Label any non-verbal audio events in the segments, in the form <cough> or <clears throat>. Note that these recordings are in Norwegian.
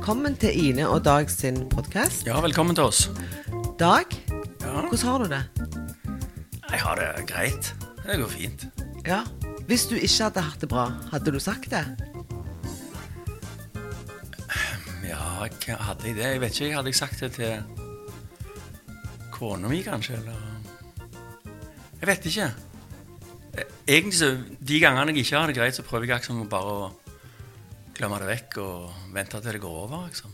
velkommen til Ine og Dag sin podkast. Ja, velkommen til oss. Dag, Ja, hvordan har du det? jeg har det greit. Det går fint. Ja, Hvis du ikke hadde hatt det bra, hadde du sagt det? Ja, hadde jeg det? Jeg vet ikke. Hadde jeg sagt det til kona mi, kanskje? Eller Jeg vet ikke. Eh, Egentlig så, De gangene jeg ikke har det greit, så prøver jeg liksom bare å glemme det vekk og vente til det går over. liksom.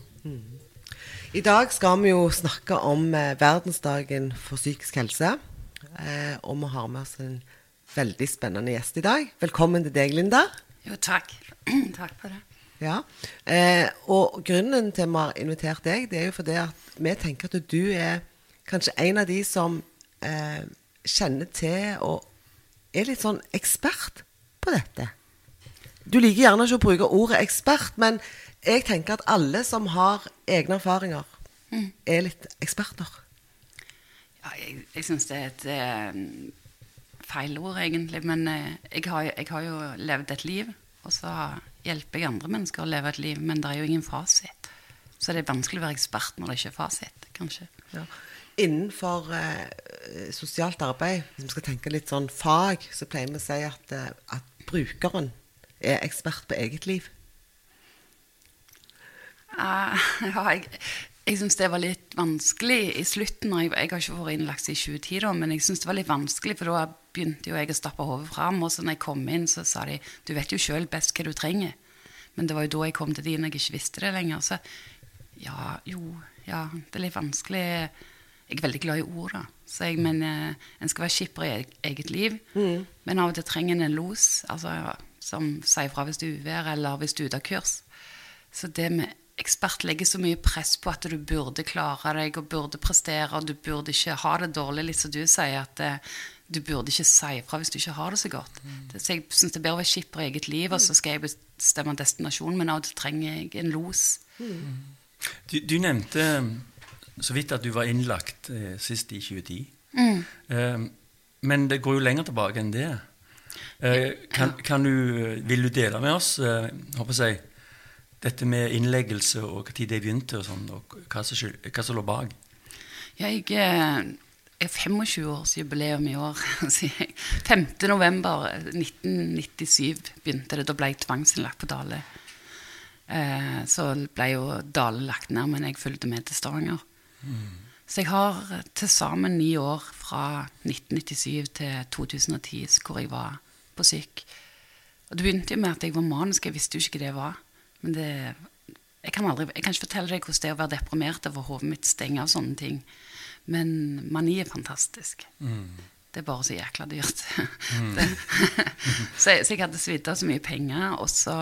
I dag skal vi jo snakke om eh, verdensdagen for psykisk helse. Eh, og vi har med oss en veldig spennende gjest i dag. Velkommen til deg, Linda. Jo, takk. <clears throat> takk for det. Ja, eh, og grunnen til vi har invitert deg, det er jo fordi at vi tenker at du er kanskje en av de som eh, kjenner til og er litt sånn ekspert på dette. Du liker gjerne ikke å bruke ordet ekspert, men jeg tenker at alle som har egne erfaringer, er litt eksperter. Ja, jeg jeg syns det er et eh, feilord, egentlig. Men eh, jeg, har, jeg har jo levd et liv, og så hjelper jeg andre mennesker å leve et liv. Men det er jo ingen fasit. Så det er vanskelig å være ekspert når det ikke er fasit, kanskje. Ja. Innenfor eh, sosialt arbeid, hvis vi skal tenke litt sånn fag, så pleier vi å si at, eh, at brukeren er ekspert på eget liv. Uh, <laughs> ja, jeg jeg syns det var litt vanskelig i slutten. Jeg, jeg har ikke vært innlagt i 2010, da, men jeg synes det var litt vanskelig, for da begynte jo jeg å stappe hodet fram. Og så når jeg kom inn, så sa de du vet jo sjøl best hva du trenger. Men det var jo da jeg kom til de når jeg ikke visste det lenger. Så ja, jo, ja, det er litt vanskelig. Jeg er veldig glad i ord, da. Så jeg, men eh, en skal være skipper i eget liv. Men av og til trenger en en los altså, som sier fra hvis det er uvær, eller hvis du er ute av kurs. Så det med ekspert legger så mye press på at du burde klare deg og burde prestere, og du burde ikke ha det dårlig, litt som du sier, at eh, du burde ikke si fra hvis du ikke har det så godt. Mm. så jeg syns det er bedre å være skipper i eget liv, og så skal jeg bestemme destinasjonen, men av og til trenger jeg en los. Du, du nevnte så vidt at du var innlagt eh, sist i 2010. Eh, men det går jo lenger tilbake enn det. Eh, kan, kan du, vil du dele med oss eh, håper jeg, dette med innleggelse og når det begynte, og sånn, og hva som, hva som lå bak? Jeg eh, er 25-årsjubileum i år. <laughs> sier jeg. 5. november 1997 begynte det. Da ble jeg tvangsinnlagt på Dale. Eh, så ble jo Dale lagt ned, men jeg fulgte med til Stavanger. Så jeg har til sammen ni år fra 1997 til 2010 hvor jeg var på syk. Og det begynte jo med at jeg var manisk. Jeg visste jo ikke hva det var. Men det, jeg, kan aldri, jeg kan ikke fortelle deg hvordan det er å være deprimert over hodet mitt stenger av sånne ting. Men mani er fantastisk. Det er bare så jækla dyrt. <laughs> det, <laughs> så, jeg, så jeg hadde svidd av så mye penger, og så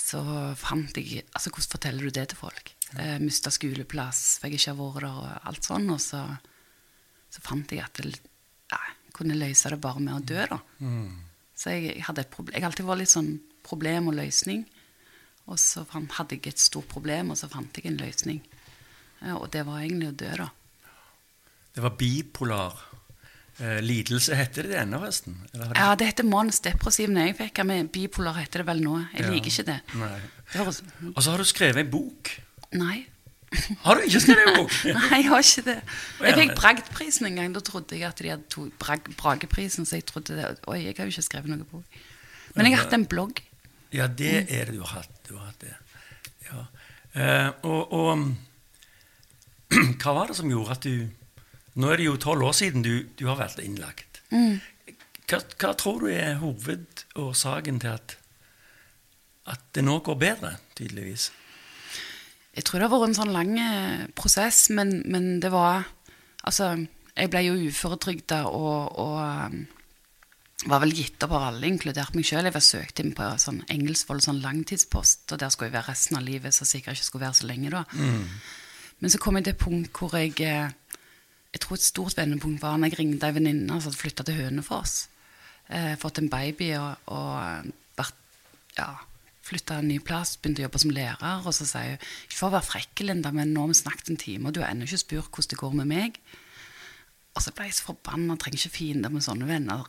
så fant jeg Altså, hvordan forteller du det til folk? Eh, Mista skoleplass, for jeg ikke har vært der, og alt sånn. Og så, så fant jeg at jeg ja, kunne løse det bare med å dø, da. Så jeg, jeg hadde et problem. Jeg har alltid vært litt sånn problem og løsning. Og så fant, hadde jeg et stort problem, og så fant jeg en løsning. Eh, og det var egentlig å dø, da. Det var bipolar eh, lidelse. Heter det det ennå, forresten? Det- Ja, det heter mannsdepressiv når jeg fikk det, bipolar heter det vel nå. Jeg Ja. liker ikke det. Det Og så har du skrevet en bok. Nei. Har du ikke skrevet bok? <laughs> Nei, jeg har ikke det. Jeg fikk Bragdprisen en gang. Da trodde jeg at de hadde to Brag, Brageprisen, så jeg trodde det, Oi, jeg har jo ikke skrevet noe bok. Men jeg har hatt en blogg. Ja, det er det du har hatt. Du har hatt det. Ja. Eh, og, og <clears throat> hva var det som gjorde at du Nå er det jo tolv år siden du, du har vært innlagt. Hva, hva tror du er hovedårsaken til at, at det nå går bedre, tydeligvis? Jeg tror det har vært en sånn lang eh, prosess, men, men det var Altså, jeg ble jo uføretrygda og, og um, var vel gitt opp av alle, inkludert meg sjøl. Jeg var søkt inn på sånn Engelsvoll, sånn langtidspost, og der skulle jeg være resten av livet, så sikkert ikke skulle være så lenge da. Men så kom jeg til et punkt hvor jeg eh, Jeg tror et stort vendepunkt var når jeg ringte ei venninne som hadde flytta til Hønefoss. Eh, fått en baby og, og vært ja, flytta en ny plass, begynte å jobbe som lærer. Og så sier hun ikke for å være frekk, Linda, men nå har vi snakket en time, og du har ennå ikke spurt hvordan det går med meg. Og så ble jeg så forbanna, trenger ikke fiender med sånne venner.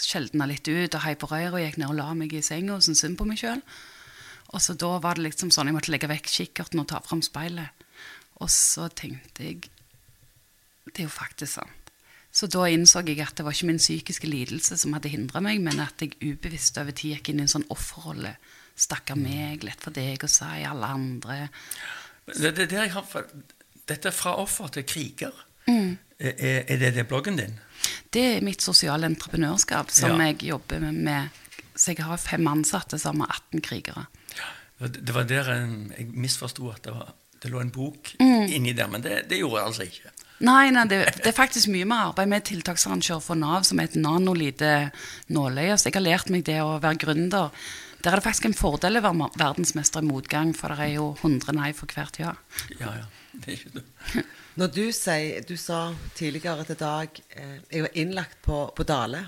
Skjeldna litt ut og hei på røret og gikk ned og la meg i senga og syntes synd på meg sjøl. Og så da var det liksom sånn, jeg måtte legge vekk kikkerten og ta fram speilet. Og så tenkte jeg, det er jo faktisk sant. Så da innså jeg at det var ikke min psykiske lidelse som hadde hindret meg, men at jeg ubevisst over tid gikk inn i en sånn offerrolle. Stakkar meg, lett for deg å si, alle andre. Det, det, det har, dette er fra offer til kriger. Mm. Er, er det det bloggen din? Det er mitt sosiale entreprenørskap som Ja. jeg jobber med, med. Så jeg har fem ansatte som har 18 krigere. Det var der jeg misforsto at det, var, det lå en bok Mm. inni der, men det, det gjorde jeg altså ikke. Nei, nei det, det er faktisk mye mer arbeid med tiltaksarrangør for Nav, som er et nanolite nåløye. Så jeg har lært meg det å være gründer. Der er det faktisk en fordel å være verdensmester i motgang, for det er jo 100 nei for hvert ja. Ja, ja. Det er ikke det. <laughs> Når du sier Du sa tidligere til Dag eh, Jeg var innlagt på, på Dale.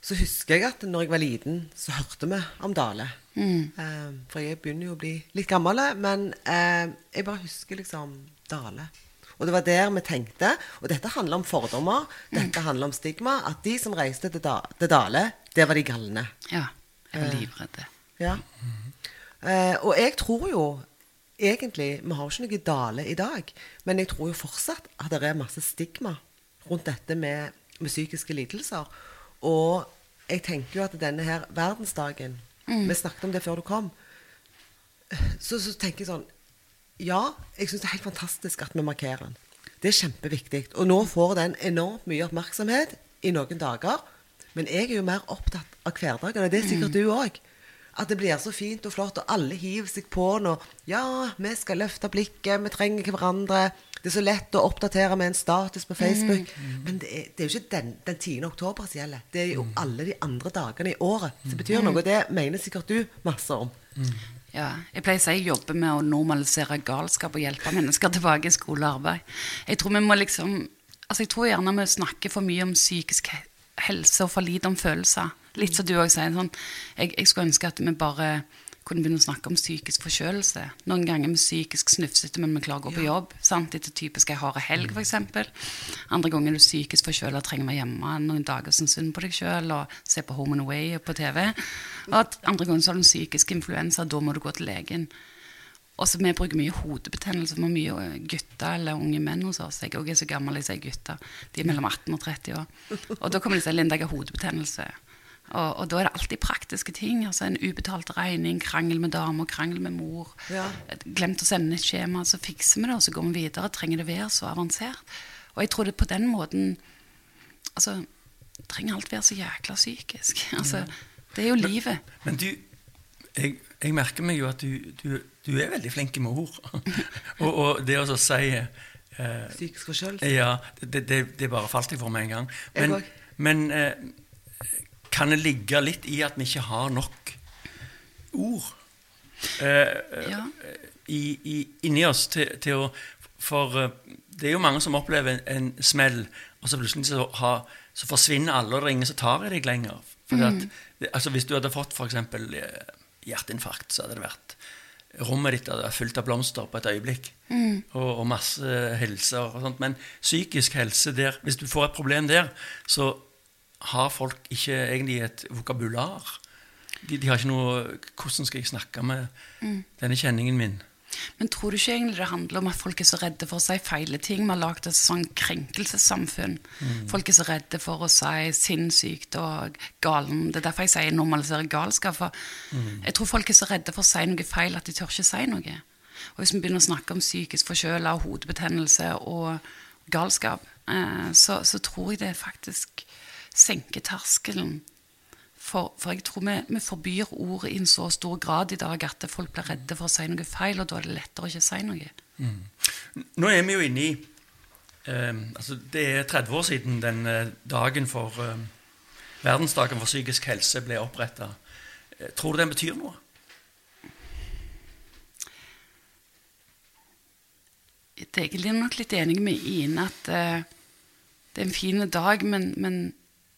Så husker jeg at når jeg var liten, så hørte vi om Dale. Eh, for jeg begynner jo å bli litt gammel, men eh, jeg bare husker liksom Dale. Og det var der vi tenkte, og dette handler om fordommer, dette handler om stigma, at de som reiste til, da, til Dale, det var de galne. Ja, jeg var livredd. Ja. Eh, og jeg tror jo egentlig Vi har jo ikke noe dale i dag, men jeg tror jo fortsatt at det er masse stigma rundt dette med, med psykiske lidelser. Og jeg tenker jo at denne her verdensdagen Vi snakket om det før du kom. Så, så tenker jeg sånn Ja, jeg syns det er helt fantastisk at vi markerer den. Det er kjempeviktig. Og nå får den enormt mye oppmerksomhet i noen dager. Men jeg er jo mer opptatt av hverdagen, og det er sikkert du òg. At det blir så fint og flott, og alle hiver seg på nå. Ja, vi skal løfte blikket, vi trenger hverandre. Det er så lett å oppdatere med en status på Facebook. Men det er, det er jo ikke den, den 10. oktober som gjelder. Det er jo alle de andre dagene i året som betyr noe. Og det mener sikkert du masse om. Ja, jeg pleier å si jeg jobber med å normalisere galskap og hjelpe mennesker tilbake i skole og arbeid. Jeg tror vi må liksom Altså jeg tror gjerne vi snakker for mye om psykisk helse og for lite om følelser. Litt som du òg sier. Sånn, jeg, jeg skulle ønske at vi bare kunne begynne å snakke om psykisk forkjølelse. Noen ganger med psykisk snufsete, men vi klarer å gå på jobb. Sant? Etter typisk ei hard helg, f.eks. Andre ganger er du psykisk forkjøla og trenger å være hjemme noen dager som synd på deg sjøl og se på Home and Away på TV. Og andre ganger så har du en psykisk influensa, da må du gå til legen. Og så Vi bruker mye hodebetennelse for mye eh, gutter eller unge menn hos oss. Jeg også er så gammel jeg sier gutter. De er mellom 18 og 30 år. Og da kommer de og sier Linda, jeg har hodebetennelse. Og, og da er det alltid praktiske ting. altså En ubetalt regning, krangel med dame, krangel med mor. Ja. Glemt å sende et skjema, så fikser vi det, og så går vi videre. Trenger det være så avansert? Og jeg tror det på den måten Altså, trenger alt være så jækla psykisk? <laughs> Altså, Det er jo livet. Men du, jeg, jeg merker meg jo at du, du, du er veldig flink med ord. <laughs> og, og det å si eh, Psykisk forkjølelse. Ja, det, det, det bare falt jeg for med en gang. Men, men eh, kan det ligge litt i at vi ikke har nok ord eh, Ja. i, i, inni oss til, til å For eh, det er jo mange som opplever en, en smell, og så plutselig så, ha, så forsvinner alle, og det er ingen som tar i deg lenger. At, det, altså Hvis du hadde fått f.eks. hjerteinfarkt, så hadde det vært Rommet ditt hadde vært fullt av blomster på et øyeblikk. Og, og masse helser og sånt. Men psykisk helse der Hvis du får et problem der, så har folk ikke egentlig et vokabular. De, de har ikke noe Hvordan skal jeg snakke med denne kjenningen min? Men tror du ikke egentlig det handler om at folk er så redde for å si feile ting? Vi har lagd et sånn krenkelsessamfunn. Folk er så redde for å si sinnssykt og galen. Det er derfor jeg sier normalisere galskap. For jeg tror folk er så redde for å si noe feil at de tør ikke si noe. Og hvis vi begynner å snakke om psykisk forkjøla og hodebetennelse og galskap, eh, så, så tror jeg det faktisk senker terskelen for, for jeg tror vi, vi forbyr ordet i en så stor grad i dag at folk blir redde for å si noe feil, og da er det lettere å ikke si noe. Nå er vi jo inne i eh, altså Det er 30 år siden den eh, dagen for eh, Verdensdagen for psykisk helse ble oppretta. Eh, tror du den betyr noe? Jeg er egentlig nok litt enig med Ine at eh, det er en fin dag, men, men,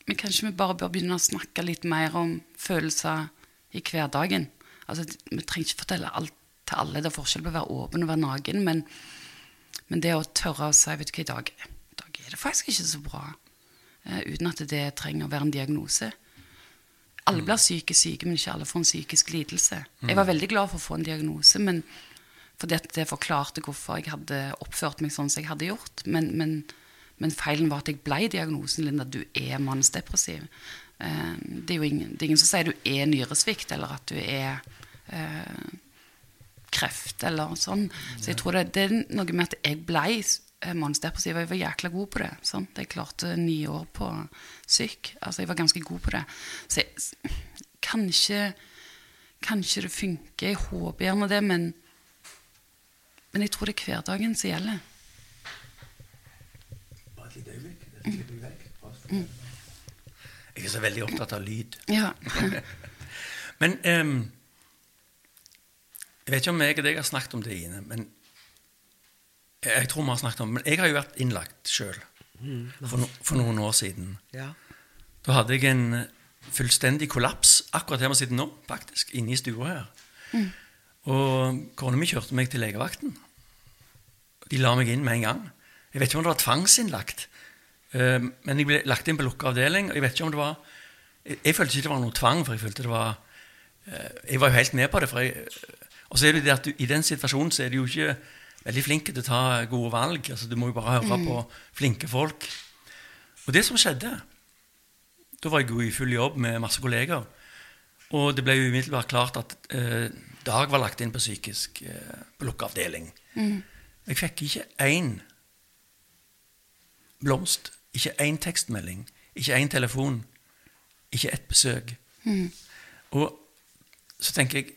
men kanskje vi bare bør begynne å snakke litt mer om følelser i hverdagen. Altså, vi trenger ikke fortelle alt til alle. Det er forskjell på å være åpen og være naken, men, men det å tørre å si vet du hva, i dag, i dag er det faktisk ikke så bra, Uh, uten at det trenger å være en diagnose. Alle blir syke syke, men ikke alle får en psykisk lidelse. Jeg var veldig glad for å få en diagnose, men fordi det forklarte hvorfor jeg hadde oppført meg sånn som jeg hadde gjort. Men, men, men feilen var at jeg ble diagnosen Linda, du er mannsdepressiv. Eh, det, er jo ingen, det er ingen som sier du er nyresvikt, eller at du er eh, kreft, eller sånn. Så jeg tror det, det er noe med at jeg ble eh, mannsdepressiv, og jeg var jækla god på det. Sant? Jeg klarte ni år på syk. Altså, jeg var ganske god på det. Så jeg, kanskje, kanskje det funker. Jeg håper gjerne det, men, men jeg tror det er hverdagen som gjelder. Bare et lite øyeblikk. Det slipper jeg er så veldig opptatt av lyd. Ja. <laughs> Men um, Jeg vet ikke om jeg og deg har snakket om det, Ine. Men jeg, tror vi har snakket om Men jeg har jo vært innlagt sjøl for, no, for noen år siden. Ja. Da hadde jeg en fullstendig kollaps akkurat her vi sitter nå, faktisk, inne i stua her. Og kona mi kjørte meg til legevakten. De la meg inn med en gang. Jeg vet ikke om det var tvangsinnlagt, eh, men jeg ble lagt inn på lukka avdeling. og Jeg vet ikke om det var Jeg, jeg følte ikke det var noe tvang, for jeg følte det var eh, Jeg var jo helt med på det. Og så er det det at du, i den situasjonen så er du jo ikke veldig flink til å ta gode valg. altså Du må jo bare høre på flinke folk. Og det som skjedde Da var jeg jo i full jobb med masse kolleger. Og det ble jo umiddelbart klart at eh, Dag var lagt inn på psykisk eh, på lukka avdeling. Jeg fikk ikke én blomst, ikke én tekstmelding, ikke én telefon, ikke ett besøk. Og så tenker jeg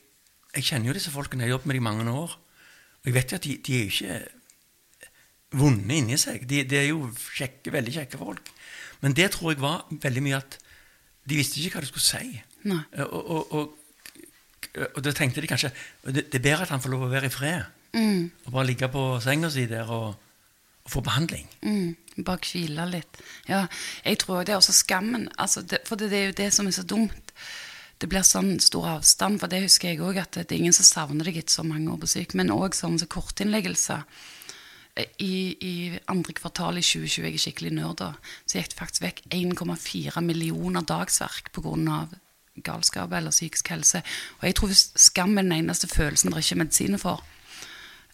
Jeg kjenner jo disse folkene, jeg har jobbet med dem i mange år. Og jeg vet jo at de, de er jo ikke vonde inni seg. De, de er jo kjekke, veldig kjekke folk. Men det tror jeg var veldig mye at de visste ikke hva de skulle si. Nei. Og, og, og, og da tenkte de kanskje det, det er bedre at han får lov å være i fred. Og bare ligge på senga si der og, og få behandling. Mm, bare hvile litt. Ja, jeg tror det er også skammen. Altså det, for det, det er jo det som er så dumt. Det blir sånn stor avstand, for det husker jeg òg, at det er ingen som savner deg etter så mange år på syk. Men òg sånn som kortinnleggelser. I, I andre kvartal i 2020, jeg er skikkelig nerd da, så gikk det faktisk vekk 1,4 millioner dagsverk pga. galskap eller psykisk helse. Og jeg tror skammen skam er den eneste følelsen det er ikke medisiner for.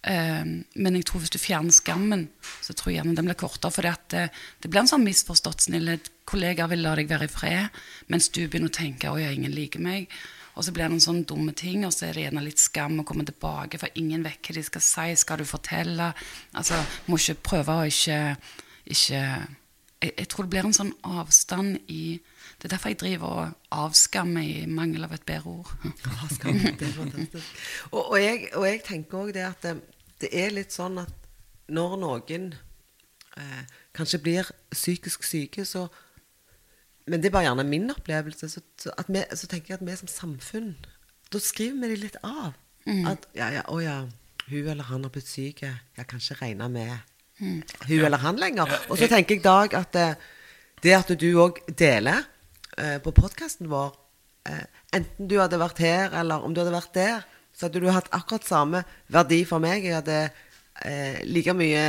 Um, men jeg tror hvis du fjerner skammen, så tror jeg gjerne den blir kortere. For det, det blir en sånn misforstått snillhet. Kollegaer vil la deg være i fred, mens du begynner å tenke 'Å ja, ingen liker meg'. Og så blir det noen sånne dumme ting, og så er det gjerne litt skam å komme tilbake, for ingen vet hva de skal si. Skal du fortelle? Altså, må ikke prøve å ikke, ikke jeg, jeg tror det blir en sånn avstand i Det er derfor jeg driver og avskammer i mangel av et bedre ord. Ja, skam, det er fantastisk. Og, og, jeg, og jeg tenker òg det at det, det er litt sånn at når noen eh, kanskje blir psykisk syke, så Men det er bare gjerne min opplevelse. Så, så, at vi, så tenker jeg at vi som samfunn Da skriver vi de litt av. At ja, ja, å ja, hun eller han har blitt syk. Jeg kan ikke regne med hun eller han lenger. Og så tenker jeg, Dag, at det, det at du òg deler eh, på podkasten vår eh, Enten du hadde vært her, eller om du hadde vært der, så hadde du hatt akkurat samme verdi for meg. Jeg hadde eh, like mye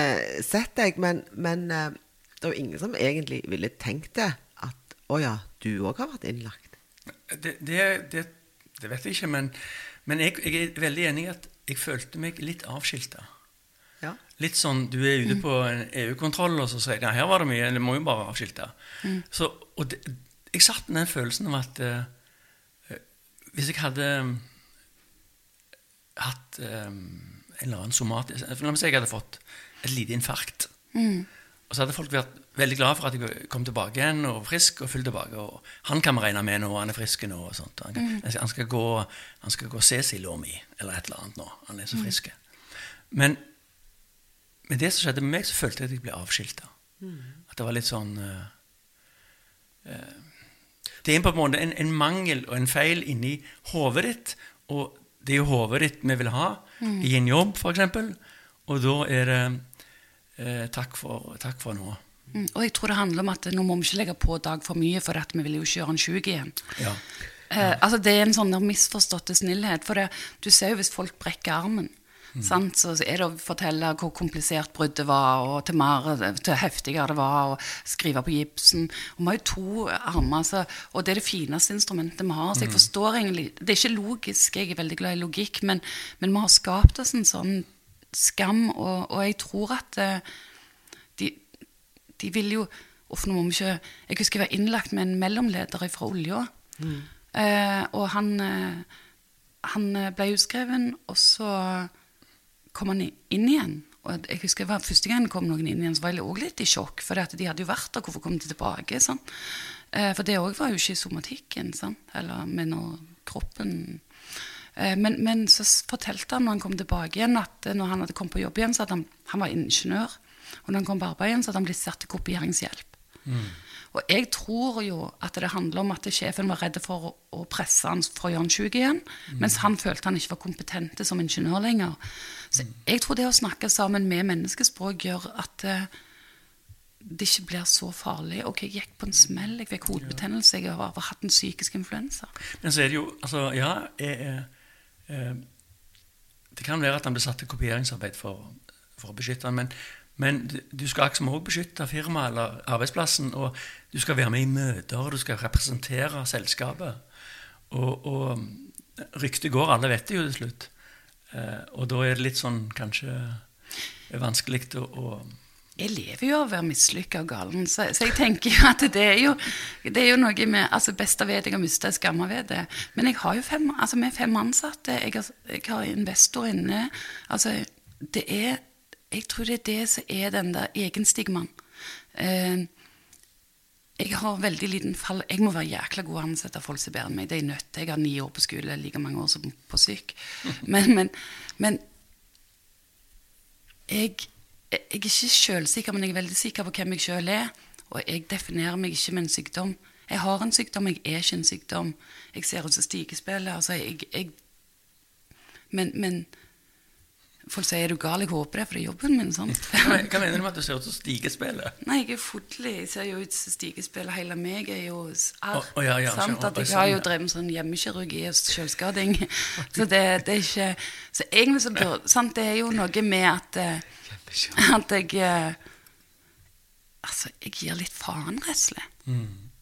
sett deg, men, men eh, det jo ingen som egentlig ville tenkt det. At å ja, du òg har vært innlagt. Det, det, det, det vet jeg ikke, men, men jeg, jeg er veldig enig i at jeg følte meg litt avskilta. Ja. Litt sånn du er ute på en EU-kontroll, og så sier de ja, her var det mye, det må jo bare være Mm. Så, og det, jeg satt med den følelsen av at eh, eh, hvis jeg hadde hatt um, en eller annen somatisk La meg si jeg hadde fått et lite infarkt. Og så hadde folk vært veldig glad for at jeg kom tilbake igjen og frisk og full tilbake. Og han kan vi regne med nå, han er frisk nå. og sånt. Han, kan, han skal gå han skal gå Cecil mi, eller et eller annet nå. Han er så frisk. Men med det som skjedde med meg, så følte jeg at jeg ble avskilta. At det var litt sånn uh, eh, Det er på en måte en, en mangel og en feil inni hodet ditt. Og det er jo hodet ditt vi vil ha i en jobb, f.eks. Og da er det eh, takk, for, takk for nå. Mm. Og jeg tror det handler om at nå må vi ikke legge på Dag for mye, for at vi vil jo ikke gjøre han sjuk igjen. Ja. Eh, altså Det er en sånn misforstått snillhet. For det, du ser jo hvis folk brekker armen, Sant? Så er det å fortelle hvor komplisert bruddet var, og til mer til heftigere det var, og skrive på gipsen. Og vi har jo to armer, så, og det er det fineste instrumentet vi har. Så jeg forstår egentlig Det er ikke logisk, jeg er veldig glad i logikk, men, men vi har skapt oss en sånn skam, og, og jeg tror at eh, de, de vil jo Uff, nå må vi ikke Jeg husker jeg var innlagt med en mellomleder fra olja. Eh, og han, eh, han eh, ble utskreven, og så kom han inn igjen. Og jeg husker det var Første gang kom noen inn igjen, så var jeg også litt i sjokk. For de hadde jo vært der, hvorfor kom de tilbake? Sånn? For det òg var jo ikke i somatikken, Sånn? eller med noe kroppen Eh, Men, men så fortalte han når han kom tilbake igjen, at eh, når han hadde kommet på jobb igjen, så hadde han, han var ingeniør. Og når han kom på arbeid igjen, så hadde han blitt satt til kopieringshjelp. Og jeg tror jo at det handler om at sjefen var redd for å, å presse han for å gjøre han syk igjen, mens han følte han ikke var kompetent som ingeniør lenger. Så jeg tror det å snakke sammen med menneskespråk gjør at uh, det ikke blir så farlig. Ok, jeg gikk på en smell, jeg fikk hodebetennelse, jeg har, har hatt en psykisk influensa. Men så er det jo Altså, ja jeg, jeg, jeg, Det kan være at han ble satt til kopieringsarbeid for, for å beskytte han, men, men du- skal liksom også beskytte firmaet eller arbeidsplassen, og du skal være med i møter, og du skal representere selskapet. Og, og ryktet går, alle vet det jo til slutt. Eh, og da er det litt sånn kanskje vanskelig å, å Jeg lever jo av å være mislykka og galen, så, så jeg tenker jo at det er jo, det er jo noe med altså Beste vet jeg har mista, skamma ved det. Men jeg har jo fem, altså vi er fem ansatte, jeg har, jeg har investor inne. Altså, det er Jeg tror det er det som er den der egenstigmaen. Eh, jeg har veldig liten fall Jeg må være jækla god å ansette folk som er bedre enn meg. Det er jeg nødt til. Jeg har ni år på skole, like mange år som på syk. <laughs> Men, men, men jeg, jeg er ikke selvsikker, men jeg er veldig sikker på hvem jeg selv er. Og jeg definerer meg ikke med en sykdom. Jeg har en sykdom, jeg er ikke en sykdom. Jeg ser ut som stigespillet. Altså, jeg, jeg men, men folk sier er du gal? Jeg håper det, for det er jobben min. sant? Hva mener du med at du ser ut som stigespillet? Nei, jeg er fotlig. Jeg ser jo ut som stigespillet. Hele meg er jo arr. Oh, å, ja, ja, sant? At jeg Sånn, har jo drevet med sånn hjemmekirurgi og selvskading. <laughs> Så det, det er ikke Så egentlig så burde sant? Det er jo noe med at eh, At jeg eh, Altså, jeg gir litt faen, rett og slett.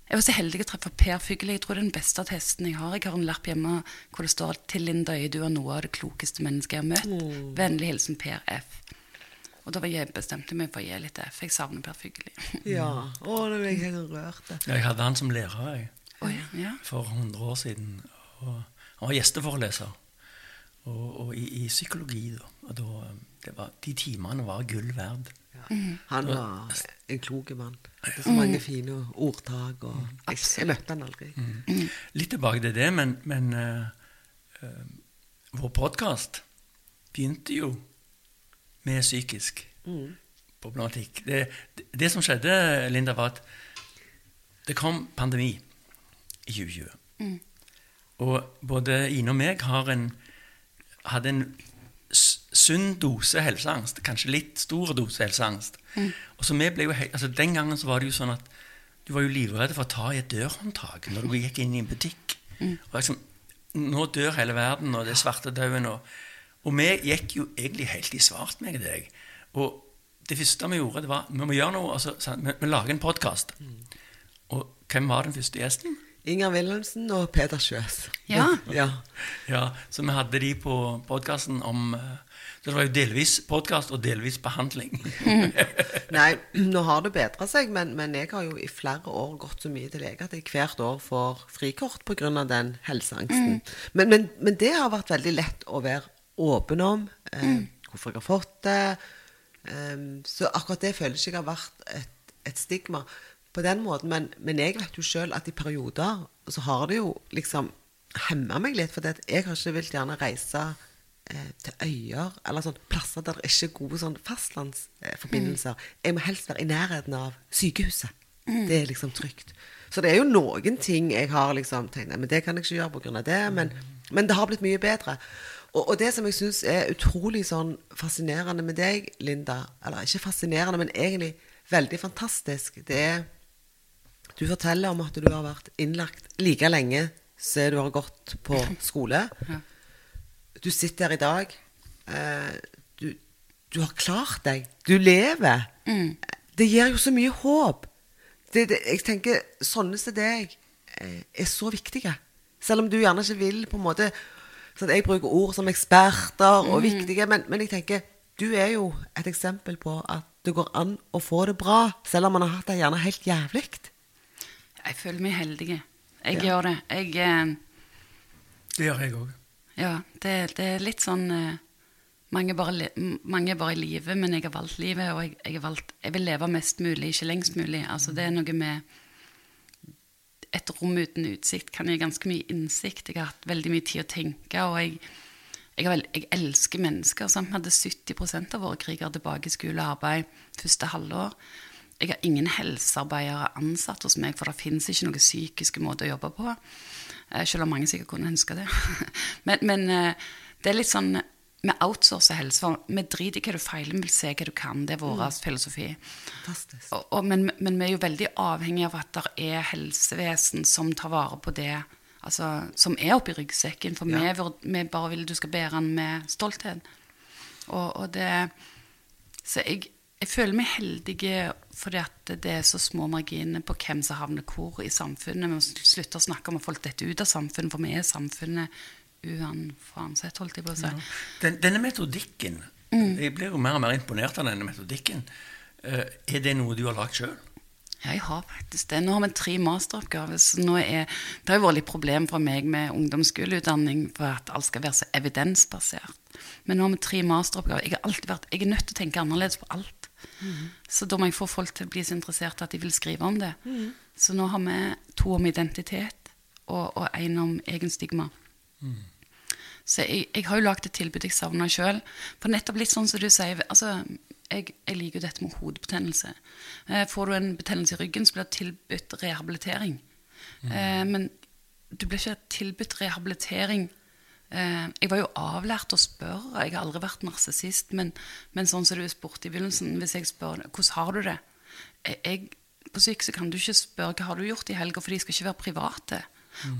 Jeg var så heldig å treffe Per Fygli. Jeg tror det er den beste testen jeg har. Jeg har en lapp hjemme hvor det står 'Til Linda Øye, du er noe av det klokeste mennesket jeg har møtt'. Vennlig hilsen Per F. Og da var jeg bestemte meg for å gi litt F. Jeg savner Per Fygli. <laughs> Ja. Å, nå ble jeg helt rørt. Jeg hadde han som lærer jeg, Oh, ja, ja. for 100 år siden. Og han var gjesteforeleser og, og i, i psykologi. Da. Og da, det var, de timene var gull verd. Han var en klok mann. Hadde så mange fine ordtak. Og jeg, jeg møtte han aldri. Litt tilbake til det, men, men uh, uh, vår podkast begynte jo med psykisk problematikk. Det, det, det som skjedde, Linda, var at det kom pandemi i 2020. Og både Ine og meg har en, hadde en sunn dose helseangst. Kanskje litt stor dose helseangst. Og så vi ble jo, altså Den gangen så var det jo sånn at du var jo livredd for å ta i et dørhåndtak når du gikk inn i en butikk. Og liksom, Nå dør hele verden, og det er svartedauden. Og, og vi gikk jo egentlig helt i svart, meg og deg. Og det første vi gjorde, det var vi må gjøre noe. Altså, vi, vi lager en podkast. Og hvem var den første gjesten? Inger Wilhelmsen og Peter Sjøs. Ja. ja. Ja, Så vi hadde de på podkasten om eh, Så det var jo delvis podkast og delvis behandling. <laughs> Nei, <laughs> nå har det bedra seg, men, men jeg har jo i flere år gått så mye til lege at jeg hvert år får frikort pga. den helseangsten. Men, men, men det har vært veldig lett å være åpen om. Eh, Hvorfor jeg har fått det. Um, så akkurat det føler jeg ikke har vært et, et stigma på den måten. Men, men jeg vet jo sjøl at i perioder så har det jo liksom hemma meg litt. For jeg har ikke villet gjerne reise eh, til øyer eller sånn plasser der det ikke er gode sånn fastlandsforbindelser. Jeg må helst være i nærheten av sykehuset. Det er liksom trygt. Så det er jo noen ting jeg har liksom tenkt men det kan jeg ikke gjøre pga. det. Men, men det har blitt mye bedre. Og, og det som jeg syns er utrolig sånn fascinerende med deg, Linda Eller ikke fascinerende, men egentlig veldig fantastisk, det er Du forteller om at du har vært innlagt like lenge som du har gått på <laughs> skole. Du sitter her i dag eh, du, du har klart deg. Du lever. Det gir jo så mye håp. Det, det, jeg tenker sånne som deg eh, er så viktige. Selv om du gjerne ikke vil på en måte sånn, Jeg bruker ord som eksperter og viktige, men, men jeg tenker du er jo et eksempel på at det går an å få det bra, selv om man har hatt det gjerne helt jævlig. Jeg føler meg heldig. Jeg Ja. gjør det. Jeg eh, Det gjør jeg òg. Ja, det, det er litt sånn eh, mange, bare, mange er bare i live, men jeg har valgt livet, og jeg, jeg, har valgt, jeg vil leve mest mulig, ikke lengst mulig. Altså, det er noe med Et rom uten utsikt kan gi ganske mye innsikt. Jeg har hatt veldig mye tid å tenke, og jeg, jeg, har vel- jeg elsker mennesker. Sant? Vi hadde 70% av våre krigere tilbake i skole og arbeid første halvår. Jeg har ingen helsearbeidere ansatt hos meg, for det fins ikke noen psykiske måter å jobbe på. Eh, Selv om mange sikkert kunne ønske det. <laughs> men men eh, det er litt sånn Vi outsourcer helse. for Vi driter i hva du feiler, vi vil se hva du kan. Det er vår filosofi. Fantastisk. Og, og, men, men vi er jo veldig avhengig av at det er helsevesen som tar vare på det. Altså, som er oppi ryggsekken. For vi, vi bare vil du skal bære den med stolthet. Og, og det Så jeg, jeg føler meg heldig fordi at det er så små marginer på hvem som havner hvor i samfunnet. Vi må slutte å snakke om at folk detter ut av samfunnet, for vi er samfunnet uansett, holdt jeg på å si. Den, denne metodikken Jeg blir jo mer og mer imponert av denne metodikken. Eh, er det noe du har lagd sjøl? Ja, jeg har faktisk det. Nå har vi tre masteroppgaver. Så nå er, det har jo vært litt problem for meg med ungdomsskoleutdanning for at alt skal være så evidensbasert. Men nå har vi tre masteroppgaver. Jeg, har alltid vært, jeg er nødt til å tenke annerledes på alt. Så da må jeg få folk til å bli så interessert at de vil skrive om det. Så nå har vi to om identitet og, én en om egen stigma. Så jeg, jeg har jo lagd et tilbud jeg savner sjøl. For nettopp litt sånn som du sier altså, jeg, jeg liker jo dette med hodebetennelse. Eh, får du en betennelse i ryggen, så blir det tilbudt rehabilitering. Eh, men du blir ikke tilbudt rehabilitering eh, Jeg var jo avlært å spørre. Jeg har aldri vært narsissist. Men, men sånn som du spurte i begynnelsen, hvis jeg spør hvordan har du det jeg, jeg, På syk så kan du ikke spørre hva har du gjort i helga, for de skal ikke være private.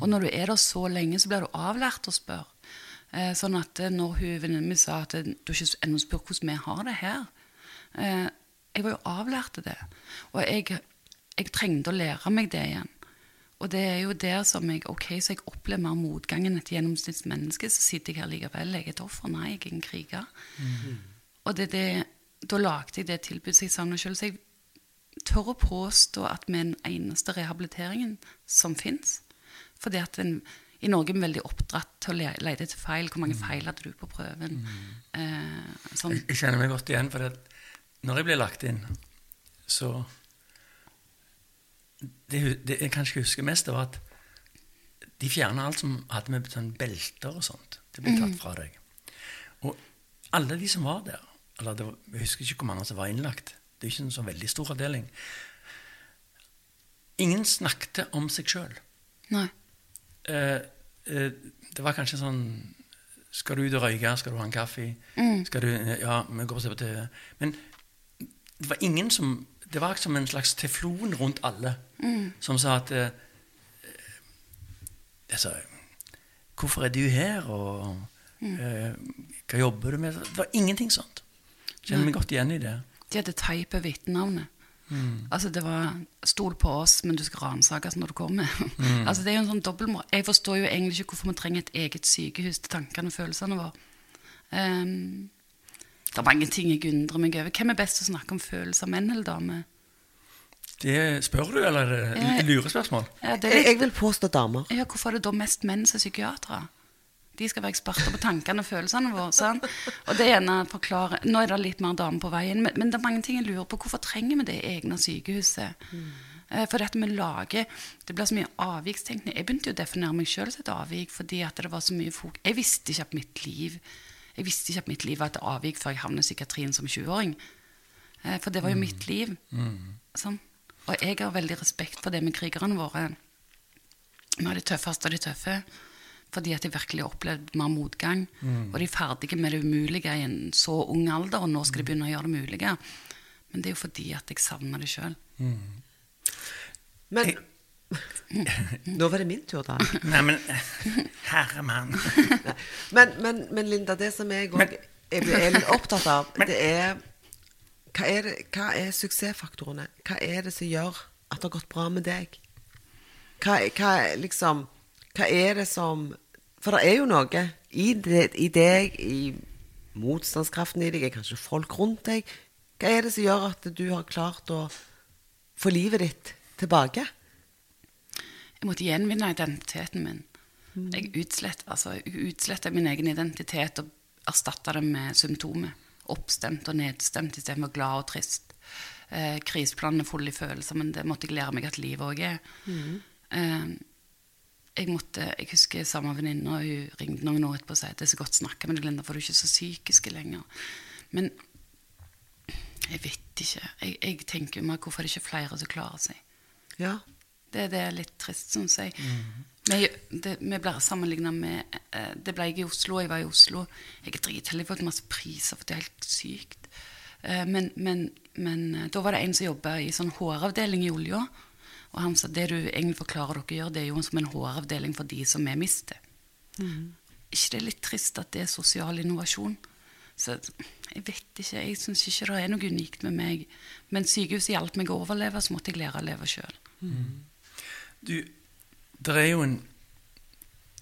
Og når du er der så lenge, så blir du avlært å spørre. Eh, sånn at eh, når hun venninnen min sa at eh, du ikke ennå spør hvordan vi har det her eh, Jeg var jo avlært til det. Og jeg, jeg trengte å lære meg det igjen. Og det er jo der som jeg Ok, så jeg opplever mer motgang enn et gjennomsnittsmenneske. Så sitter jeg her likevel. Jeg er et offer. Nei, jeg er en kriger. Og det, det, da lagde jeg det tilbudet jeg savner sjøl. Så jeg tør å påstå at vi er den eneste rehabiliteringen som fins. Fordi at en, i Norge er vi veldig oppdratt til å le- lete etter feil. Hvor mange feil hadde du på prøven? Eh, sånn. Jeg, jeg kjenner meg godt igjen, for når jeg blir lagt inn, så det, det jeg kanskje husker mest, det var at de fjerna alt som hadde med sånn belter og sånt. Det ble tatt fra deg. Og alle de som var der eller det var, Jeg husker ikke hvor mange som var innlagt. Det er ikke en så veldig stor avdeling. Ingen snakket om seg sjøl. Nei. Eh, eh, det var kanskje sånn Skal du ut og røyke? Skal du ha en kaffe? Skal du, ja, vi går og ser på TV. Men det var ingen som Det var som en slags teflon rundt alle som sa at eh, altså, Hvorfor er du her? Og eh, hva jobber du med? Det var ingenting sånt. Kjenner meg godt igjen i det. De hadde teipet vitnenavnet. Mm. Altså det var 'stol på oss, men du skal ransakes når du kommer'. <laughs> altså Det er jo en sånn dobbeltmoral. Jeg forstår jo egentlig ikke hvorfor vi trenger et eget sykehus til tankene og følelsene våre. Ehm, det er mange ting jeg undrer meg over. Hvem er best til å snakke om følelser, menn eller damer? Det Spør du, eller er det Ja. lurespørsmål? Ja, det litt, jeg vil påstå damer. ja, hvorfor er det da mest menn som er psykiatere? De skal være eksperter på tankene og følelsene våre. Sånn. Og det er forklarer forklare, Nå er det litt mer damer på veien, men, men det er mange ting jeg lurer på. Hvorfor trenger vi det egne sykehuset? Mm. For dette med laget Det blir så mye avvikstenkning. Jeg begynte jo å definere meg sjøl som et avvik fordi at det var så mye folk Jeg visste ikke at mitt liv Jeg visste ikke at mitt liv var et avvik før jeg havnet i psykiatrien som 20-åring. Eh, For det var jo mitt liv. Sånn. Og jeg har veldig respekt for det med krigerne våre. Vi har de tøffeste av de tøffe. Fordi at de virkelig har opplevd mer motgang. Og de er ferdige med det umulige i en så ung alder, og nå skal de begynne å gjøre det mulige. Men det er jo fordi at jeg savner det sjøl. Men Nå var det min tur, da. Nei, men Herre mann. Men, men, men Linda, det som jeg òg Men er litt opptatt av, det er hva, er det, hva er suksessfaktorene? Hva er det som gjør at det har gått bra med deg? Hva, hva, er liksom, hva er det som For det er jo noe i, det, i deg, i motstandskraften i deg, er kanskje folk rundt deg. Hva er det som gjør at du har klart å få livet ditt tilbake? Jeg måtte gjenvinne identiteten min. Jeg utsletta altså, min egen identitet og erstatta det med symptomer. Oppstemt og nedstemt istedenfor glad og trist. Eh, kriseplanene fulle i følelser, men det måtte jeg lære meg at livet òg er. Eh, jeg, måtte, jeg husker samme venninne, og hun ringte noen år etterpå og sa at det er så godt å snakke med deg, Linda, for du er ikke så psykisk lenger. Men jeg vet ikke. Jeg, jeg tenker meg hvorfor det ikke er flere som klarer seg. Ja. Det, det er litt trist, syns jeg. Vi, det, vi blir sammenligna med eh, Det ble jeg i Oslo, jeg var i Oslo. Jeg er dritheldig, jeg har fått masse priser, for det er helt sykt. Eh, men, men, men eh, da var det en som jobba i sånn HR-avdeling i olja. Og han sa det du egentlig forklarer dere gjør, det er jo som en HR-avdeling for de som vi mister. ikke det er litt trist at det er sosial innovasjon? Så jeg vet ikke, jeg syns ikke det er noe unikt med meg. Men sykehuset hjalp meg å overleve, så måtte jeg lære å leve sjøl. Du, det er jo en,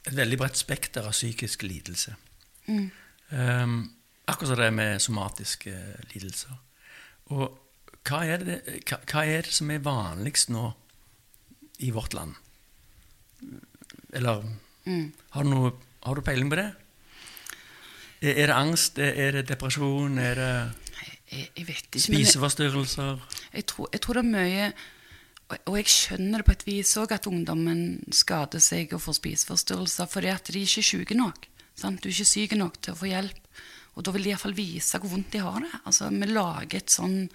et veldig bredt spekter av psykisk lidelse. Um, akkurat som det er med somatiske lidelser. Og hva er, det, hva, hva er det som er vanligst nå i vårt land? Eller har, du noe, har du peiling på det? Er, er det angst? Er, er det depresjon? Er det Jeg, jeg vet ikke. Spiseforstyrrelser? jeg-? Jeg tror, jeg tror det er mye og, jeg skjønner det på et vis òg, at ungdommen skader seg og får spiseforstyrrelser fordi at de ikke er syke nok. Sant? Du er ikke syk nok til å få hjelp. Og da vil de iallfall vise hvor vondt de har det. Altså, Vi lager et sånn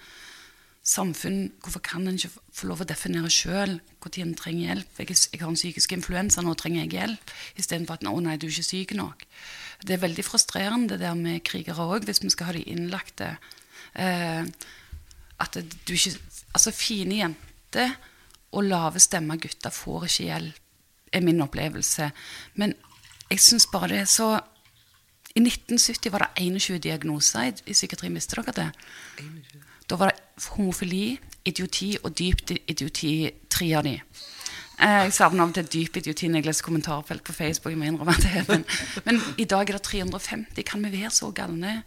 samfunn Hvorfor kan en ikke få lov å definere sjøl når en trenger hjelp? Jeg, er- jeg har en psykisk influensa, nå trenger jeg hjelp. Istedenfor at 'å nei, du er ikke syk nok'. Det er veldig frustrerende det der med krigere òg, hvis vi skal ha de innlagte. Eh, at du ikke Altså, fine jenter og lave stemmer gutter får ikke hjelp, er min opplevelse. Men jeg syns bare det er så I 1970 var det 21 diagnoser i, i psykiatri, visste dere det? Da var det homofili, idioti og dyp idioti, tre av de. Eh, Jeg savner av og til dyp idioti når jeg leser kommentarfelt på Facebook. Jeg innrømme det, men, men i dag er det 350. Kan vi være så galne?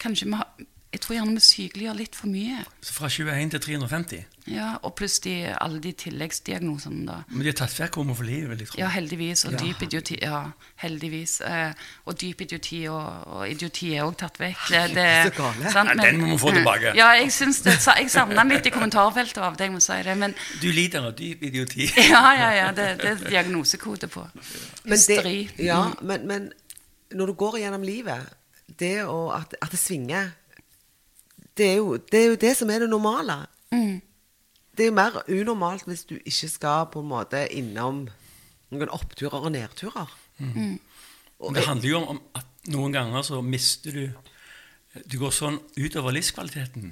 Kanskje vi har, Jeg tror gjerne vi sykeliggjør litt for mye. Så Fra 21 til 350? Ja, Og pluss de, alle de tilleggsdiagnosene, da. Men de har tatt vekk homofili, vil jeg tro. Ja, heldigvis. Og dyp idioti. Ja, heldigvis. Eh, og dyp idioti og, og idioti er òg tatt vekk. Det, det, Så gale. sant, Ja, den må vi få tilbake. Ja, jeg syns det. sa- Jeg den litt i kommentarfeltet av det. jeg må si det. Men Du lider av dyp idioti. <laughs> ja, ja, ja. Det, det er diagnosekode på. Hysteri. ja, men, men når du går gjennom livet, det å, at, at det svinger det er, jo, det er jo det som er det normale. Det er jo mer unormalt hvis du ikke skal på en måte innom noen oppturer og nedturer. Og Men det handler jo om at noen ganger så mister du Du går sånn utover livskvaliteten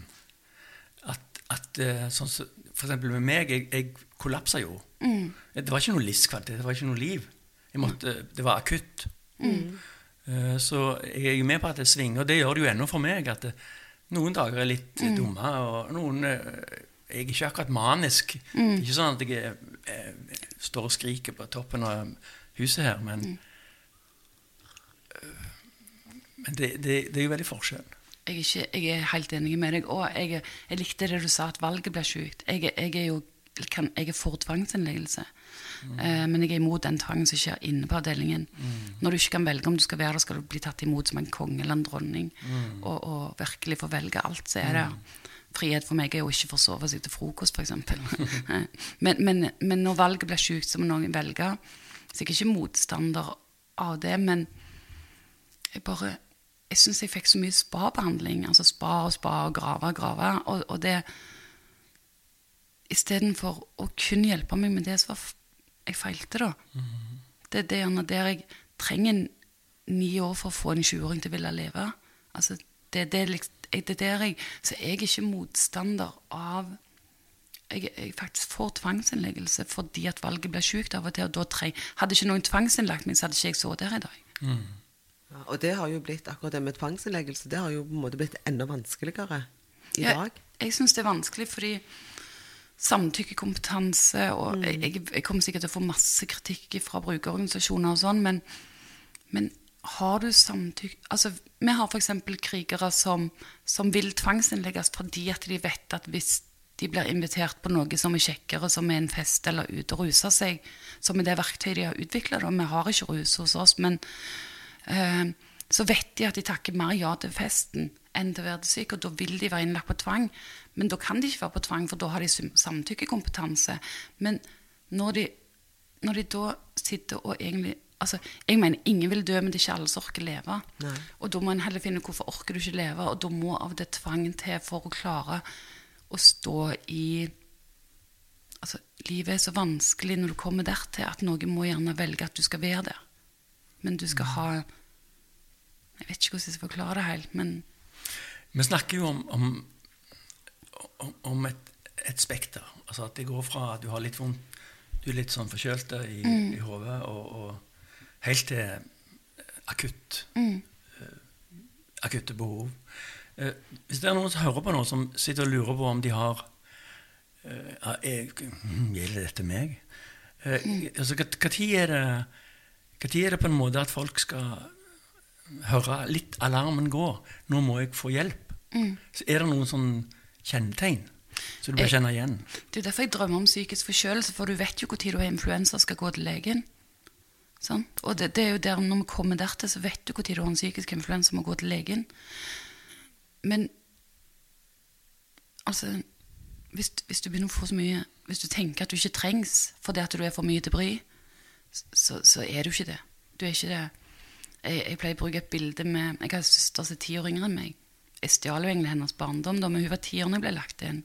at, at eh, sånn For eksempel med meg, jeg, jeg kollapsa jo. Det var ikke noe livskvalitet, det var ikke noe liv. Jeg måtte, det var akutt. Mm. Så jeg er jo med på at det svinger, og det gjør det jo ennå for meg. at det, noen dager er litt mm. dumme, og noen eh, Jeg er ikke akkurat manisk. Det er ikke sånn at jeg jeg, jeg, står og skriker på toppen av huset her, men Men det, det, det er jo veldig forskjell. Jeg er, ikke, jeg er helt enig med deg. Og jeg, likte det du sa, at valget. Jeg, er- jeg er jo kan, jeg er for tvangsinnleggelse. Eh, men jeg er imot den tvangen som skjer inne på avdelingen. Når du ikke kan velge om du skal være der, skal du bli tatt imot som en konge eller en dronning. Og, og virkelig få velge alt som er der. Frihet for meg er jo ikke å forsove seg til frokost, f.eks. <laughs> men, men, men når valget blir sjukt, så må noen velge. Så jeg er ikke motstander av det, men jeg bare Jeg syns jeg fikk så mye spa-behandling. Altså spa og spa og grave og grave. Og, og det Istedenfor å kun hjelpe meg med det som var jeg feilte, da. Det er det gjerne der jeg trenger ni år for å få en 20-åring til å ville leve. Altså, det, det, det er der jeg Så jeg er ikke motstander av jeg, jeg faktisk får tvangsinnleggelse fordi at valget ble sjukt av og til. og da tre. Hadde ikke noen tvangsinnlagt meg, så hadde ikke jeg sittet her i dag. Ja, og det har jo blitt akkurat det med tvangsinnleggelse. Det har jo på en måte blitt enda vanskeligere i Ja, dag. Jeg syns det er vanskelig fordi samtykkekompetanse og Mm. jeg, jeg, kommer sikkert til å få masse kritikk fra brukerorganisasjoner og sånn, men, men har du samtykke Altså, vi har f.eks. krigere som, som vil tvangsinnlegges fordi at de vet at hvis de blir invitert på noe som er kjekkere, som er en fest eller ute og ruser seg, som er det verktøyet de har utvikla. Vi har ikke rus hos oss, men eh, så vet de at de takker mer ja til festen enn til å være syk, og da vil de være innlagt på tvang. Men da kan de ikke være på tvang, for da har de samtykkekompetanse. Men når de, når de da sitter og egentlig Altså, jeg mener, ingen vil dø, men det er ikke alle som orker leve. Nei. Og da må en heller finne hvorfor orker du ikke leve, og da må av det tvangen til for å klare å stå i Altså, livet er så vanskelig når du kommer dertil at noen må gjerne velge at du skal være der. Men du skal ha Jeg vet ikke hvordan jeg skal forklare det helt, men Vi snakker jo om, om, om, et, et spekter. Altså at det går fra at du har litt vondt, du er litt sånn forkjølt i, i hodet, og, og helt til akutt. eh, akutte behov. Eh, hvis det er noen som hører på nå, som sitter og lurer på om de har eh, er, Gjelder dette meg? Mm. altså, hva- hva tid er det hva tid er det på en måte at folk skal høre litt alarmen gå? Nå må jeg få hjelp. Så er det noen sånn kjennetegn som du Jeg- kjenne igjen? Det er derfor jeg drømmer om psykisk forkjølelse, for du vet jo når du har influensa og skal gå til legen. Sånn? Og det, det er jo der, når vi kommer dertil, så vet du når du har en psykisk influensa og må gå til legen. Men altså hvis, hvis du begynner å få så mye Hvis du tenker at du ikke trengs fordi at du er for mye til bry, så, så er du ikke det. Du er ikke det. Jeg, jeg pleier å bruke et bilde med Jeg har en søster som er ti år yngre enn meg. Jeg stjal jo egentlig hennes barndom, da, men hun var ti år da jeg ble lagt inn.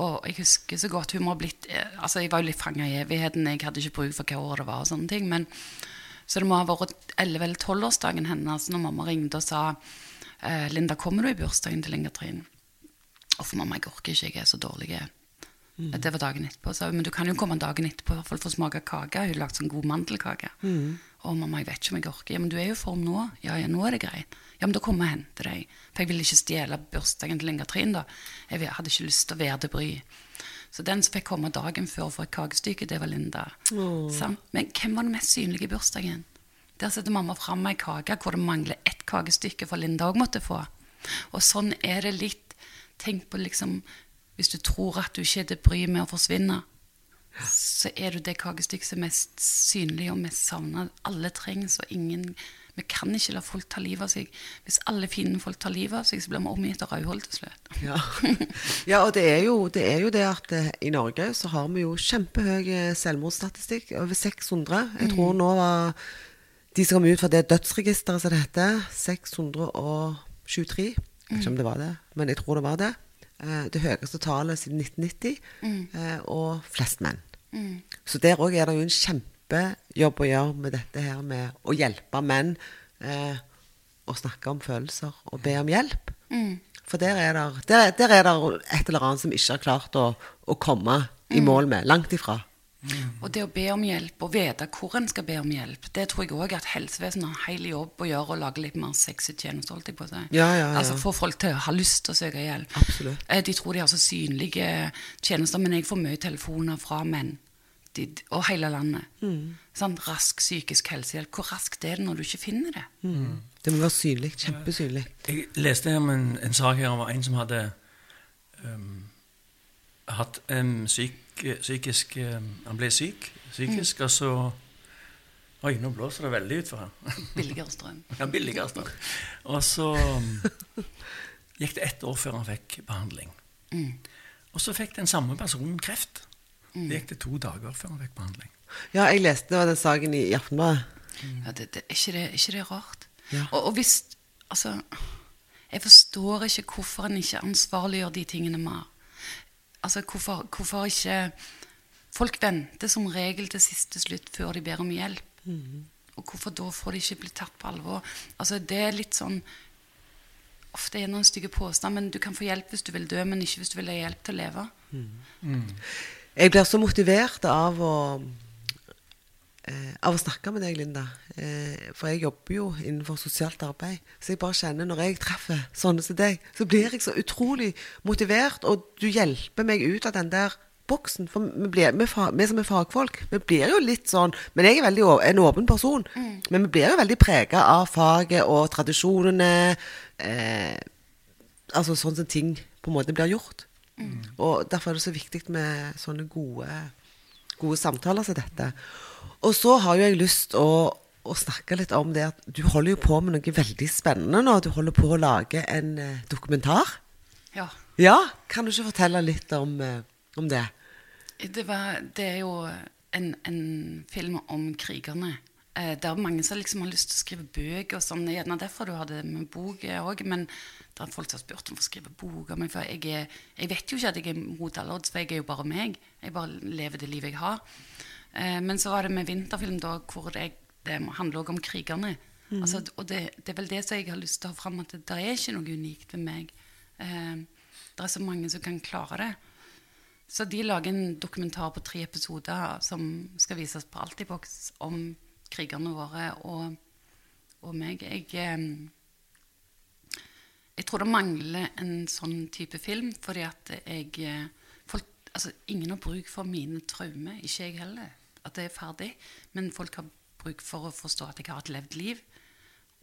Og jeg husker så godt hun må ha blitt eh, Altså, jeg var jo litt fanga i evigheten. Jeg hadde ikke bruk for hva år det var og sånne ting. Men, så det må ha vært 11- eller 12-årsdagen hennes når mamma ringte og sa eh, 'Linda, kommer du i bursdagen til Inger Trine?' Uff, mamma, jeg orker ikke, jeg er så dårlig. Det var dagen etterpå. Så, men du kan jo komme dagen etterpå i hvert fall for å smake kake. Hun har lagd sånn god mandelkake. Og mamma, jeg vet ikke om jeg orker. Ja, men du er jo i form nå. Ja, ja, nå er det greit. Ja, men da kommer jeg og henter deg. For jeg ville ikke stjele bursdagen til Inga Trine, da. Jeg hadde ikke lyst til å være til bry. Så den som fikk komme dagen før for et kakestykke, det var Linda. Oh. Men hvem var den mest synlige i bursdagen? Der setter mamma fram ei kake hvor det mangler ett kakestykke for Linda òg måtte få. Og sånn er det litt. Tenk på liksom Hvis du tror at du ikke er til bry med å forsvinne, så er du det kakestykket som er mest synlig og mest savna. Alle trengs, og ingen Vi kan ikke la folk ta livet av seg. Hvis alle fine folk tar livet av seg, så blir vi omgitt av rødhold til slutt. Ja, ja og det er, jo, det er jo det at eh, i Norge så har vi jo kjempehøy eh, selvmordsstatistikk. Over 600. Jeg tror nå var de som kom ut fra det dødsregisteret som det heter, 623. Jeg vet ikke om det var det, men jeg tror det var det. Eh, Det høyeste tallet siden 1990, mm. og flest menn. Så der òg er det jo en kjempejobb å gjøre med dette her med å hjelpe menn eh, å snakke om følelser og be om hjelp. For der er, det, der, der er det et eller annet som ikke har klart å, å komme i mål med. Langt ifra. Og det å be om hjelp, og vite hvor en skal be om hjelp, det tror jeg òg at helsevesenet har en hel jobb å gjøre og lage litt mer sexy tjenester, holdt jeg på å si. Ja, ja, ja. Altså få folk til å ha lyst til å søke hjelp. Absolutt. Eh, De tror de har så synlige tjenester, men jeg får mye telefoner fra menn. De, og hele landet. Mm. Sånn, rask psykisk helsehjelp. Hvor raskt er det når du ikke finner det? Det må være synlig. Kjempesynlig. Jeg leste om en, en sak her om en som hadde um, hatt en syk, psykisk um, Han ble syk psykisk, og så Oi, nå blåser det veldig utfor her. <laughs> Billigere strøm. Ja, billigste. Og så um, gikk det ett år før han fikk behandling. Og så fikk den samme personen kreft. Det gikk det to dager før han fikk behandling. Ja, jeg leste den saken i Aftenbladet. Ja, det, det, er, ikke det, ikke det rart? Ja. Og, og hvis Altså, jeg forstår ikke hvorfor en ikke ansvarliggjør de tingene mer. Altså, hvorfor, hvorfor ikke Folk venter som regel til siste slutt før de ber om hjelp. Og hvorfor da får de ikke bli tatt på alvor? Altså, det er litt sånn Ofte er det noen stygge påstander, men du kan få hjelp hvis du vil dø, men ikke hvis du vil ha hjelp til å leve. Jeg blir så motivert av å eh, av å snakke med deg, Linda. Eh, for jeg jobber jo innenfor sosialt arbeid. Så jeg bare kjenner når jeg treffer sånne som deg, så blir jeg så utrolig motivert, og du hjelper meg ut av den der boksen. For vi, blir, vi, vi som er fagfolk, vi blir jo litt sånn Men jeg er veldig en åpen person. Men vi blir jo veldig prega av faget og tradisjonene. Eh, altså sånn som ting på en måte blir gjort. Og derfor er det så viktig med sånne gode, gode samtaler som dette. Og så har jo jeg lyst å, å snakke litt om det at du holder jo på med noe veldig spennende nå. Du holder på å lage en eh, dokumentar. Ja. Ja, kan du ikke fortelle litt om, eh, om det? Det, var, det er jo en, en film om krigerne. Eh, det er mange som liksom har lyst til å skrive bøker og sånn. Er Gjerne derfor du har det med bok òg. Men det er folk som har spurt om å skrive bok om meg. For jeg, er, jeg vet jo ikke at jeg er mot alle odds, for jeg er jo bare meg. Jeg bare lever det livet jeg har. Eh, men så var det med vinterfilm, da, hvor det, det handler også om krigerne. Altså, og det, det er vel det som jeg har lyst til å ha fram, at det, det er ikke noe unikt ved meg. Eh, det er så mange som kan klare det. Så de lager en dokumentar på tre episoder som skal vises på Altibox om krigerne våre og, og meg. Jeg, eh, jeg tror det mangler en sånn type film, fordi at jeg eh, folk, altså, Ingen har bruk for mine traumer, ikke jeg heller. At det er ferdig. Men folk har bruk for å forstå at jeg har et levd liv.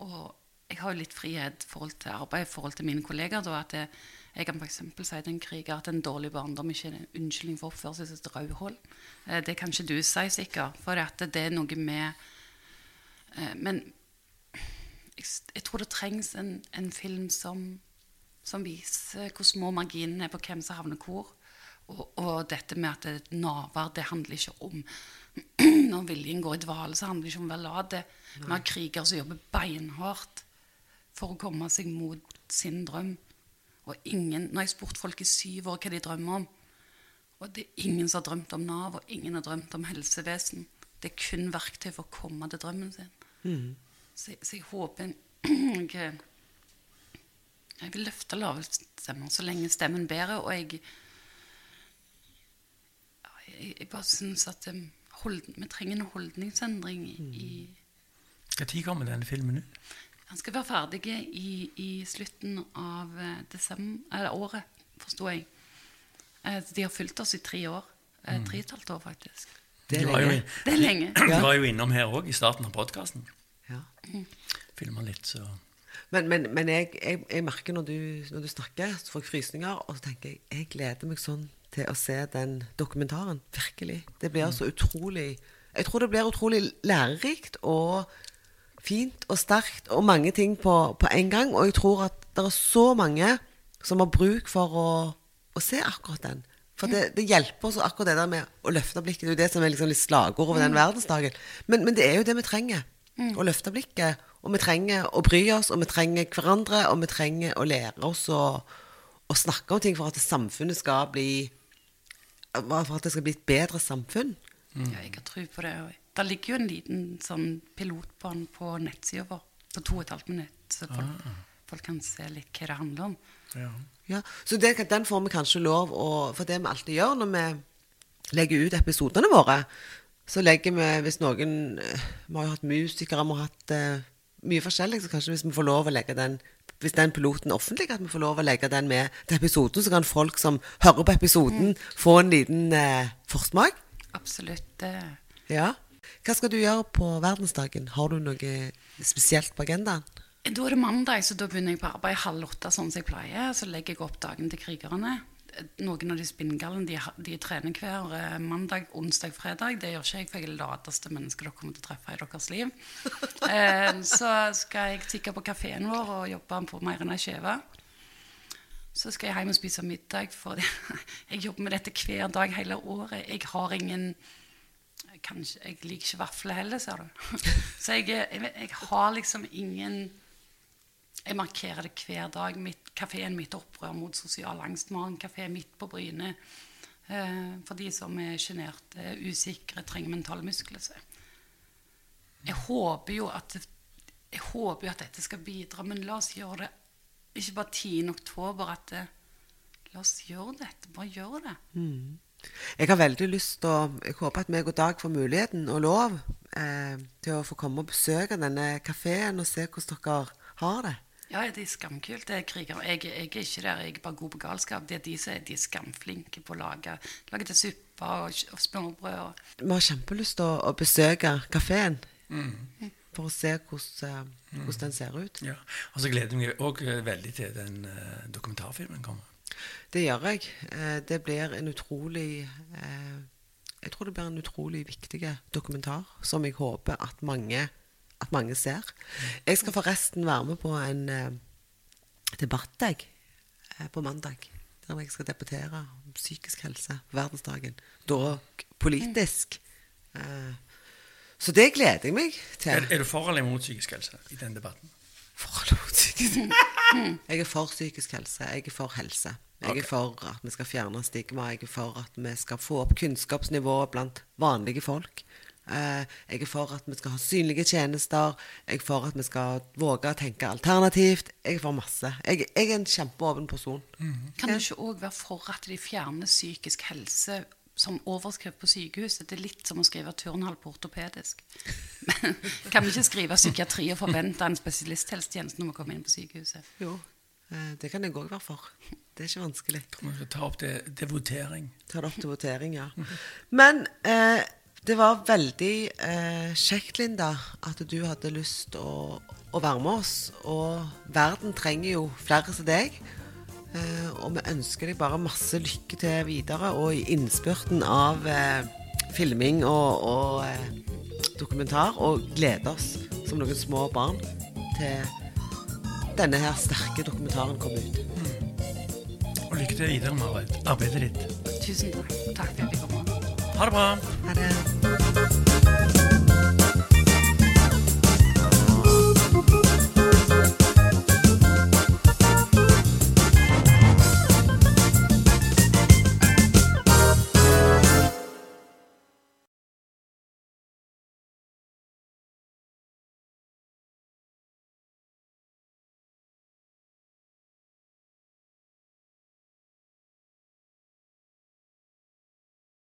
Og jeg har jo litt frihet i forhold til arbeid, i forhold til mine kollegaer. Da, at jeg, jeg kan f.eks. si til en kriger at en dårlig barndom ikke er en unnskyldning for oppførsel som et rødhål. Eh, Det kan ikke du si, sikkert, for det er noe med eh, Men jeg, jeg tror det trengs en, en film som, som viser hvor små marginene er på hvem som havner hvor. Og, og dette med at det- navær, det handler ikke om <clears throat> Når viljen går i dvale, så handler det ikke om å være lat. Vi har krigere som jobber beinhardt for å komme seg mot sin drøm. Og ingen, når jeg spurte folk i syv år hva de drømmer om Og det er ingen som har drømt om Nav, og ingen har drømt om helsevesen. Det er kun verktøy for å komme til drømmen sin. Så, så jeg håper jeg, <clears throat> jeg vil løfte lave stemmer så lenge stemmen bærer, og jeg jeg, jeg bare syns at um, hold, vi trenger en holdningsendring i, i Når kommer denne filmen ut? Han skal være ferdig i, i slutten av eh, desember, eller året, forsto jeg. Eh, De har fulgt oss i tre år. Eh, Tre og et halvt år, faktisk. Det er var jo lenge. Det er lenge. Du Ja. var jo innom her òg, i starten av podkasten. Ja. Filma litt, så Men, men, men jeg, jeg, jeg merker når du, når du snakker, så får jeg frysninger. Og så tenker jeg jeg gleder meg sånn til å se den dokumentaren. Virkelig. Det blir så utrolig Jeg tror det blir utrolig lærerikt og fint og sterkt og mange ting på, på en gang. Og jeg tror at det er så mange som har bruk for å, å se akkurat den. For det, det hjelper oss akkurat det der med å løfte blikket. Det er jo det som er liksom litt slagord over den verdensdagen. Men, men det er jo det vi trenger. Å løfte blikket. Og vi trenger å bry oss, og vi trenger hverandre, og vi trenger å lære oss å, å snakke om ting for at samfunnet skal bli For at det skal bli et bedre samfunn. Ja, jeg har tro på det. og Det ligger jo en liten sånn pilotbånd på nettsida vår på to og et halvt minutt, så folk, folk kan se litt hva det handler om. ja. Ja, så det, den får vi kanskje lov å For det vi alltid gjør når vi legger ut episodene våre, så legger vi Hvis noen eh, Vi har jo hatt musikere, vi har hatt uh, mye forskjellig, så kanskje hvis vi får lov å legge den Hvis den piloten er offentlig, at vi får lov å legge den med til episoden, så kan folk som hører på episoden, få en liten eh, forsmak. Absolutt. Det, Ja. Hva skal du gjøre på verdensdagen? Har du noe spesielt på agendaen? Da er det mandag, så da begynner jeg på arbeid halv åtte, sånn som jeg pleier. Så legger jeg opp dagen til krigerne. Noen av de spinngallene de, de trener hver eh, mandag, onsdag, fredag. Det gjør ikke jeg, for jeg er det lateste mennesket dere kommer til å treffe i deres liv. <laughs> Eh, så skal jeg tikke på kafeen vår og jobbe på mer enn ei skive. Så skal jeg hjem og spise middag, for <laughs> jeg jobber med dette hver dag hele året. Jeg har ingen Kanskje, Jeg liker ikke vafler heller, ser du. <laughs> Så jeg, jeg, jeg har liksom ingen Jeg markerer det hver dag. Mitt, kafeen mitt opprør mot sosial angst. Vi har en kafé midt på Bryne eh, for de som er sjenerte, usikre, trenger mentale muskler. Så jeg håper jo at jeg håper at dette skal bidra, men la oss gjøre det ikke bare 10. oktober. At det, la oss gjøre dette. Bare gjøre det. Jeg har veldig lyst til å Jeg håper at meg og Dag får muligheten og lov eh, til å få komme og besøke denne kafeen og se hvordan dere har det. Ja, det er skamkult. Det er kriger. Jeg, jeg er ikke der, jeg er bare god på galskap. Det er de som er de er skamflinke på å lage, lage til suppe og, og smørbrød. Vi har kjempelyst til å, å besøke kafeen for å se hvordan, eh, hvordan den ser ut. Ja. Og så gleder jeg meg òg veldig til den uh, dokumentarfilmen kommer. Det gjør jeg. Eh, det blir en utrolig eh, Jeg tror det blir en utrolig viktig dokumentar som jeg håper at mange, at mange ser. Jeg skal forresten være med på en eh, debatt jeg, eh, på mandag. Der jeg skal debattere om psykisk helse på verdensdagen. Da politisk. Eh, så det gleder jeg meg til. Er, er du for eller imot psykisk helse i den debatten? For eller mot psykisk helse? Jeg er for psykisk helse. Jeg er for helse. Jeg okay. er for at vi skal fjerne stigma. Jeg er for at vi skal få opp kunnskapsnivået blant vanlige folk. Eh, Jeg er for at vi skal ha synlige tjenester. Jeg er for at vi skal våge å tenke alternativt. Jeg er for masse. Jeg, jeg er en kjempeåpen person. Kan du ikke òg være for at de fjerner psykisk helse som overskrift på sykehuset? Det er litt som å skrive turnhall på ortopedisk. <laughs> kan vi ikke skrive psykiatri og forvente en spesialisthelsetjeneste når vi kommer inn på sykehuset? Jo, eh, det kan jeg òg være for. Det er ikke vanskelig. Vi skal ta opp det til votering. Ta det opp til votering, ja. <laughs> Men eh, det var veldig eh, kjekt, Linda, at du hadde lyst til å, å være med oss. Og verden trenger jo flere som deg. Eh, og vi ønsker deg bare masse lykke til videre, og i innspurten av eh, filming og, og eh, dokumentar. Og gleder oss som noen små barn til denne her sterke dokumentaren kommer ut. Og lykke til videre med arbeidet ditt. Tusen takk. Takk for at jeg fikk komme. Ha